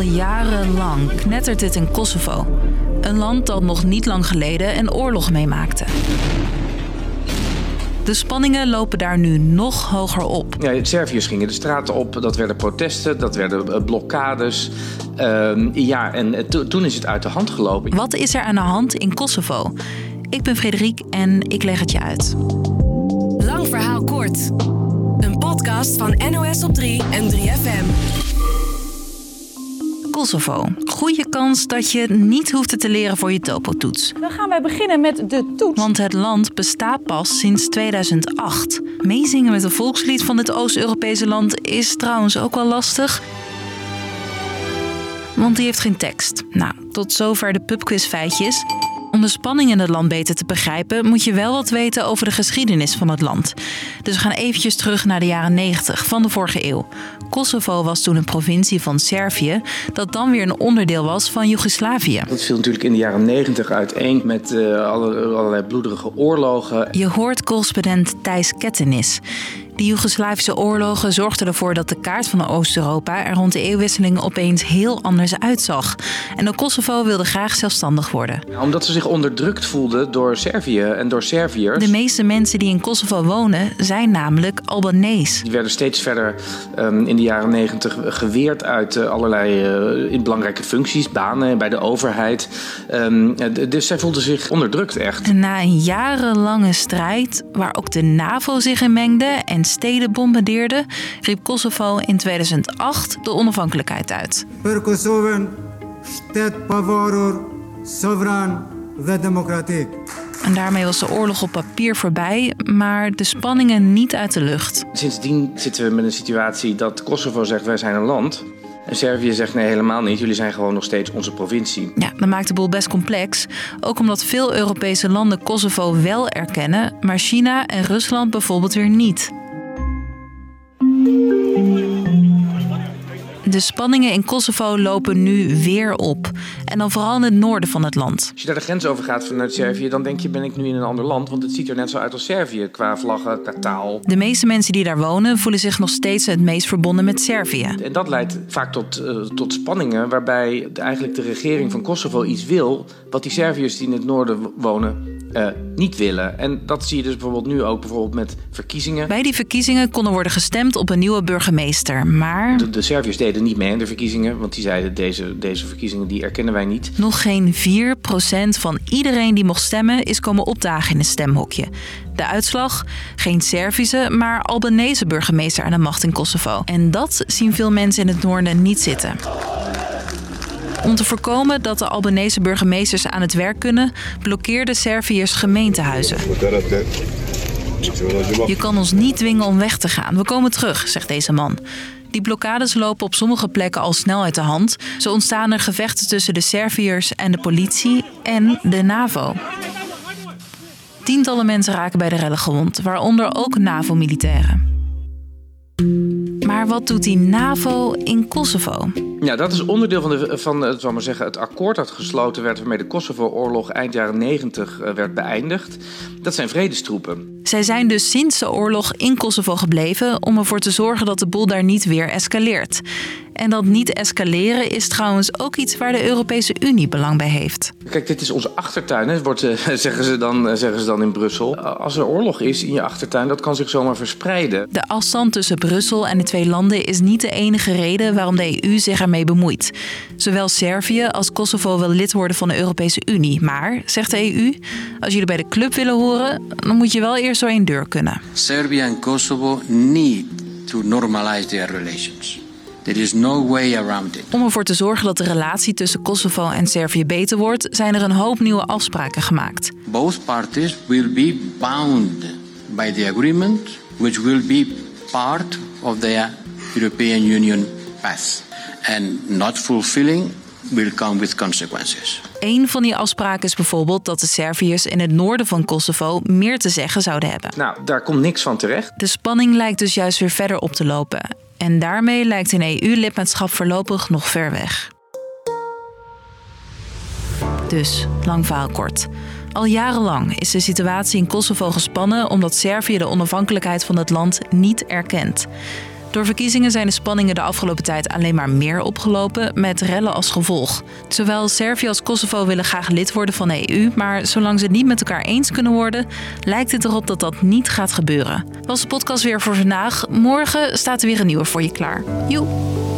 Al jarenlang knettert het in Kosovo. Een land dat nog niet lang geleden een oorlog meemaakte. De spanningen lopen daar nu nog hoger op. Ja, Serviërs gingen de straten op, dat werden protesten, dat werden eh, blokkades. Uh, ja, en eh, to toen is het uit de hand gelopen. Wat is er aan de hand in Kosovo? Ik ben Frederik en ik leg het je uit. Lang verhaal kort. Een podcast van NOS op 3 en 3FM. Kosovo. Goede kans dat je niet hoeft te leren voor je topo-toets. Dan gaan wij beginnen met de toets. Want het land bestaat pas sinds 2008. Meezingen met een volkslied van dit Oost-Europese land is trouwens ook wel lastig. Want die heeft geen tekst. Nou, tot zover de pubquiz feitjes. Om de spanning in het land beter te begrijpen, moet je wel wat weten over de geschiedenis van het land. Dus we gaan eventjes terug naar de jaren 90 van de vorige eeuw. Kosovo was toen een provincie van Servië, dat dan weer een onderdeel was van Joegoslavië. Dat viel natuurlijk in de jaren 90 uiteen met uh, allerlei bloederige oorlogen. Je hoort correspondent Thijs Kettenis. De Joegoslavische oorlogen zorgden ervoor dat de kaart van Oost-Europa er rond de eeuwwisseling opeens heel anders uitzag. En de Kosovo wilde graag zelfstandig worden. Omdat ze zich onderdrukt voelden door Servië en door Serviërs. De meeste mensen die in Kosovo wonen zijn namelijk Albanees. Die werden steeds verder um, in de jaren negentig geweerd uit uh, allerlei uh, in belangrijke functies, banen bij de overheid. Um, dus zij voelden zich onderdrukt echt. En na een jarenlange strijd, waar ook de NAVO zich in mengde en steden bombardeerde, riep Kosovo in 2008 de onafhankelijkheid uit. Per Kosovo staat pavarur, soeverein en democratiek. En daarmee was de oorlog op papier voorbij, maar de spanningen niet uit de lucht. Sindsdien zitten we met een situatie dat Kosovo zegt wij zijn een land. En Servië zegt nee, helemaal niet. Jullie zijn gewoon nog steeds onze provincie. Ja, dat maakt de boel best complex. Ook omdat veel Europese landen Kosovo wel erkennen, maar China en Rusland bijvoorbeeld weer niet. De spanningen in Kosovo lopen nu weer op. En dan vooral in het noorden van het land. Als je daar de grens over gaat vanuit Servië, dan denk je: ben ik nu in een ander land? Want het ziet er net zo uit als Servië qua vlaggen, qua taal. De meeste mensen die daar wonen voelen zich nog steeds het meest verbonden met Servië. En dat leidt vaak tot, uh, tot spanningen, waarbij de, eigenlijk de regering van Kosovo iets wil wat die Serviërs die in het noorden wonen uh, niet willen. En dat zie je dus bijvoorbeeld nu ook bijvoorbeeld met verkiezingen. Bij die verkiezingen kon er worden gestemd op een nieuwe burgemeester, maar... De, de Serviërs deden niet mee aan de verkiezingen, want die zeiden deze, deze verkiezingen die erkennen wij niet. Nog geen 4% van iedereen die mocht stemmen is komen opdagen in een stemhokje. De uitslag? Geen Servische, maar Albanese burgemeester aan de macht in Kosovo. En dat zien veel mensen in het noorden niet zitten. Om te voorkomen dat de Albanese burgemeesters aan het werk kunnen, blokkeerden Serviërs gemeentehuizen. Je kan ons niet dwingen om weg te gaan. We komen terug, zegt deze man. Die blokkades lopen op sommige plekken al snel uit de hand. Zo ontstaan er gevechten tussen de Serviërs en de politie en de NAVO. Tientallen mensen raken bij de rellen gewond, waaronder ook NAVO-militairen. Maar wat doet die NAVO in Kosovo? Ja, dat is onderdeel van, de, van het, zal maar zeggen, het akkoord dat gesloten werd waarmee de Kosovo-oorlog eind jaren 90 uh, werd beëindigd. Dat zijn vredestroepen. Zij zijn dus sinds de oorlog in Kosovo gebleven om ervoor te zorgen dat de boel daar niet weer escaleert. En dat niet escaleren is trouwens ook iets waar de Europese Unie belang bij heeft. Kijk, dit is onze achtertuin, hè, wordt, uh, zeggen, ze dan, uh, zeggen ze dan in Brussel. Als er oorlog is in je achtertuin, dat kan zich zomaar verspreiden. De afstand tussen Brussel en de twee landen is niet de enige reden waarom de EU zich ermee bemoeit. Zowel Servië als Kosovo wil lid worden van de Europese Unie. Maar, zegt de EU, als jullie bij de club willen horen, dan moet je wel eerst door één deur kunnen. Serbia en Kosovo need to normalize their relations. There is no way around it. Om ervoor te zorgen dat de relatie tussen Kosovo en Servië beter wordt, zijn er een hoop nieuwe afspraken gemaakt. Both parties will be bound by the agreement, which will be part of their European Union path. And not fulfilling will come with consequences. Een van die afspraken is bijvoorbeeld dat de Serviërs in het noorden van Kosovo meer te zeggen zouden hebben. Nou, daar komt niks van terecht. De spanning lijkt dus juist weer verder op te lopen. En daarmee lijkt een EU-lidmaatschap voorlopig nog ver weg. Dus, lang verhaal kort. Al jarenlang is de situatie in Kosovo gespannen omdat Servië de onafhankelijkheid van het land niet erkent. Door verkiezingen zijn de spanningen de afgelopen tijd alleen maar meer opgelopen, met rellen als gevolg. Zowel Servië als Kosovo willen graag lid worden van de EU, maar zolang ze het niet met elkaar eens kunnen worden, lijkt het erop dat dat niet gaat gebeuren. Was de podcast weer voor vandaag. Morgen staat er weer een nieuwe voor je klaar. Joe!